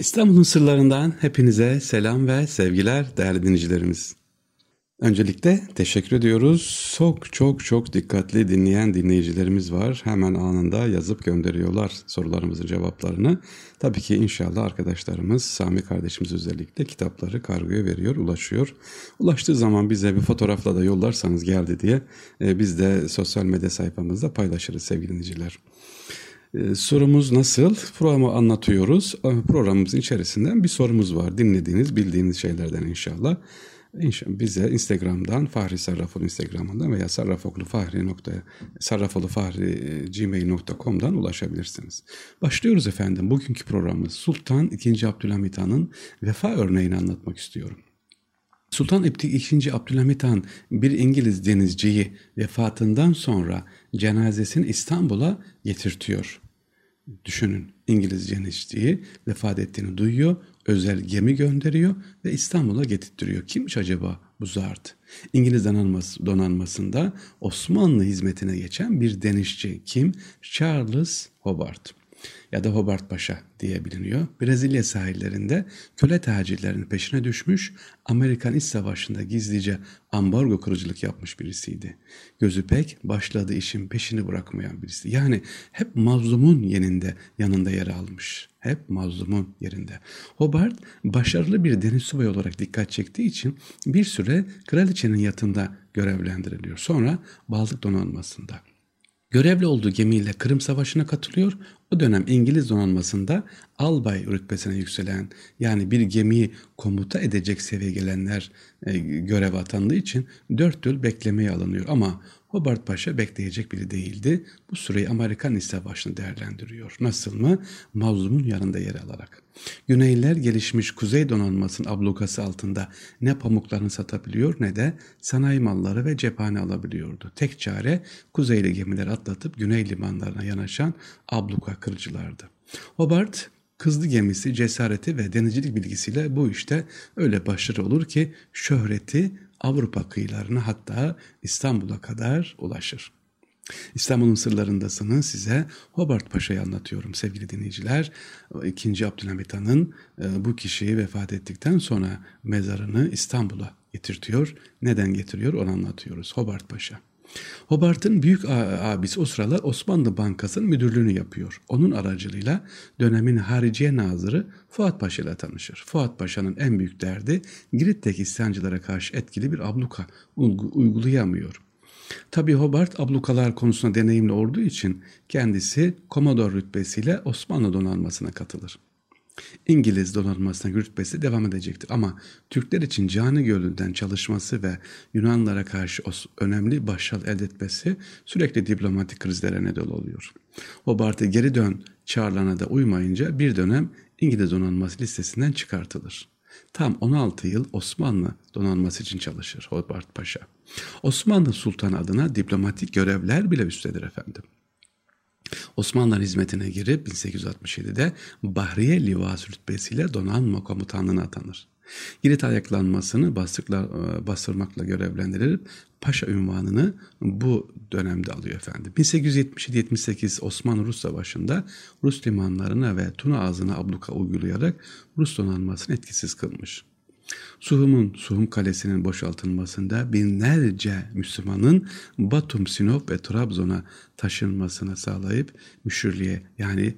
İstanbul'un sırlarından hepinize selam ve sevgiler değerli dinleyicilerimiz. Öncelikle teşekkür ediyoruz. Çok çok çok dikkatli dinleyen dinleyicilerimiz var. Hemen anında yazıp gönderiyorlar sorularımızın cevaplarını. Tabii ki inşallah arkadaşlarımız, Sami kardeşimiz özellikle kitapları kargoya veriyor, ulaşıyor. Ulaştığı zaman bize bir fotoğrafla da yollarsanız geldi diye e, biz de sosyal medya sayfamızda paylaşırız sevgili dinleyiciler. Ee, sorumuz nasıl? Programı anlatıyoruz. Ee, programımızın içerisinden bir sorumuz var. Dinlediğiniz, bildiğiniz şeylerden inşallah. İnşallah bize Instagram'dan Fahri Sarrafoğlu Instagram'dan veya sarrafoklu fahri nokta sarrafolu fahri gmail.com'dan ulaşabilirsiniz. Başlıyoruz efendim. Bugünkü programımız Sultan II. Abdülhamit Han'ın vefa örneğini anlatmak istiyorum. Sultan II. Abdülhamit Han bir İngiliz denizciyi vefatından sonra cenazesini İstanbul'a getirtiyor. Düşünün İngiliz denizciyi vefat ettiğini duyuyor, özel gemi gönderiyor ve İstanbul'a getirtiyor. Kimmiş acaba bu zat? İngiliz donanması, donanmasında Osmanlı hizmetine geçen bir denizci kim? Charles Hobart ya da Hobart Paşa diye biliniyor. Brezilya sahillerinde köle tacirlerinin peşine düşmüş, Amerikan İç Savaşı'nda gizlice ambargo kırıcılık yapmış birisiydi. Gözü pek başladığı işin peşini bırakmayan birisi. Yani hep mazlumun yanında, yanında yer almış. Hep mazlumun yerinde. Hobart başarılı bir deniz subayı olarak dikkat çektiği için bir süre kraliçenin yatında görevlendiriliyor. Sonra Baltık donanmasında. Görevli olduğu gemiyle Kırım Savaşı'na katılıyor. O dönem İngiliz donanmasında albay rütbesine yükselen yani bir gemiyi komuta edecek seviyeye gelenler e, görev atandığı için dört yıl beklemeye alınıyor. Ama Hobart Paşa bekleyecek biri değildi. Bu süreyi Amerikan İç Savaşı'nı değerlendiriyor. Nasıl mı? Mazlumun yanında yer alarak. Güneyliler gelişmiş Kuzey donanmasının ablukası altında ne pamuklarını satabiliyor ne de sanayi malları ve cephane alabiliyordu. Tek çare Kuzeyli gemiler atlatıp Güney limanlarına yanaşan abluka kırıcılardı. Hobart kızlı gemisi, cesareti ve denizcilik bilgisiyle bu işte öyle başarılı olur ki şöhreti Avrupa kıyılarına hatta İstanbul'a kadar ulaşır. İstanbul'un sırlarındasını size Hobart Paşa'yı anlatıyorum sevgili dinleyiciler. İkinci Abdülhamit Han'ın e, bu kişiyi vefat ettikten sonra mezarını İstanbul'a getirtiyor. Neden getiriyor onu anlatıyoruz. Hobart Paşa. Hobart'ın büyük abisi o sıralar Osmanlı Bankası'nın müdürlüğünü yapıyor. Onun aracılığıyla dönemin hariciye nazırı Fuat Paşa ile tanışır. Fuat Paşa'nın en büyük derdi Girit'teki isyancılara karşı etkili bir abluka uygulayamıyor. Tabi Hobart ablukalar konusunda deneyimli olduğu için kendisi komodor rütbesiyle Osmanlı donanmasına katılır. İngiliz donanmasına rütbesi devam edecektir. Ama Türkler için Cani Gölü'nden çalışması ve Yunanlara karşı önemli başarı elde etmesi sürekli diplomatik krizlere neden oluyor. Hobart'ı geri dön çağrılana da uymayınca bir dönem İngiliz donanması listesinden çıkartılır. Tam 16 yıl Osmanlı donanması için çalışır Hobart Paşa. Osmanlı Sultan adına diplomatik görevler bile üstlenir efendim. Osmanlılar hizmetine girip 1867'de Bahriye Livası rütbesiyle donanma komutanlığına atanır. Girit ayaklanmasını bastıkla, e, bastırmakla görevlendirilip paşa ünvanını bu dönemde alıyor efendim. 1877-78 Osmanlı-Rus Savaşı'nda Rus limanlarına ve Tuna ağzına abluka uygulayarak Rus donanmasını etkisiz kılmış. Suhum'un Suhum Kalesi'nin boşaltılmasında binlerce Müslümanın Batum, Sinop ve Trabzon'a taşınmasını sağlayıp müşürlüğe yani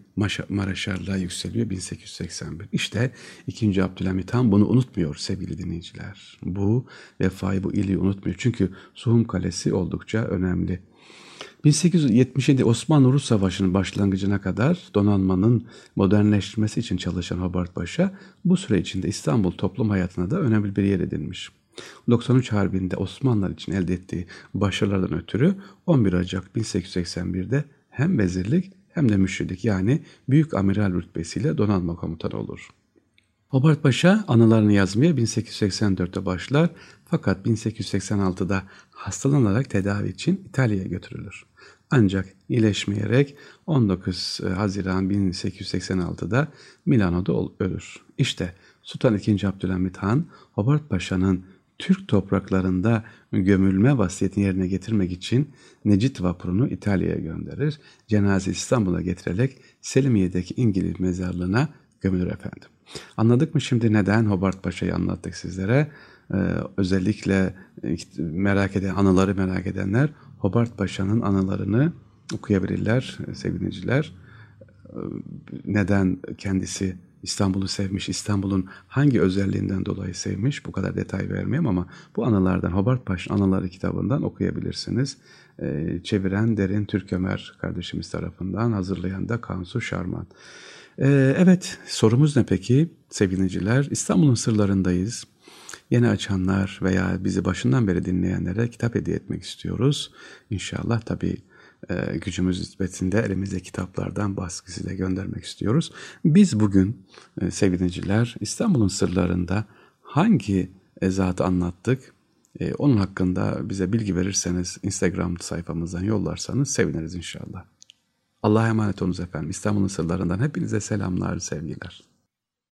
Maraşarlığa yükseliyor 1881. İşte 2. Abdülhamit Han bunu unutmuyor sevgili dinleyiciler. Bu vefayı, bu iyiliği unutmuyor. Çünkü Suhum Kalesi oldukça önemli. 1877 Osmanlı-Rus Savaşı'nın başlangıcına kadar donanmanın modernleştirmesi için çalışan Hobart Paşa bu süre içinde İstanbul toplum hayatına da önemli bir yer edinmiş. 93 Harbi'nde Osmanlılar için elde ettiği başarılardan ötürü 11 Ocak 1881'de hem vezirlik hem de müşirlik yani büyük amiral rütbesiyle donanma komutanı olur. Hobart Paşa anılarını yazmaya 1884'te başlar fakat 1886'da hastalanarak tedavi için İtalya'ya götürülür. Ancak iyileşmeyerek 19 e, Haziran 1886'da Milano'da ölür. İşte Sultan II. Abdülhamit Han, Hobart Paşa'nın Türk topraklarında gömülme vasiyetini yerine getirmek için Necit vapurunu İtalya'ya gönderir. Cenaze İstanbul'a getirerek Selimiye'deki İngiliz mezarlığına gömülür efendim. Anladık mı şimdi neden Hobart Paşa'yı anlattık sizlere? Ee, özellikle e, merak eden, anıları merak edenler Hobart Paşa'nın anılarını okuyabilirler sevgiliciler. Ee, neden kendisi İstanbul'u sevmiş, İstanbul'un hangi özelliğinden dolayı sevmiş bu kadar detay vermeyeyim ama bu anılardan Hobart Paşa Anıları kitabından okuyabilirsiniz. Ee, çeviren Derin Türkömer kardeşimiz tarafından hazırlayan da Kansu Şarman. Ee, evet sorumuz ne peki sevgiliciler? İstanbul'un sırlarındayız. Yeni açanlar veya bizi başından beri dinleyenlere kitap hediye etmek istiyoruz. İnşallah tabii e, gücümüz nispetinde elimizde kitaplardan baskısıyla göndermek istiyoruz. Biz bugün e, sevgiliciler İstanbul'un sırlarında hangi ezatı anlattık? E, onun hakkında bize bilgi verirseniz Instagram sayfamızdan yollarsanız seviniriz inşallah. Allah'a emanet olunuz efendim. İstanbul'un sırlarından hepinize selamlar, sevgiler.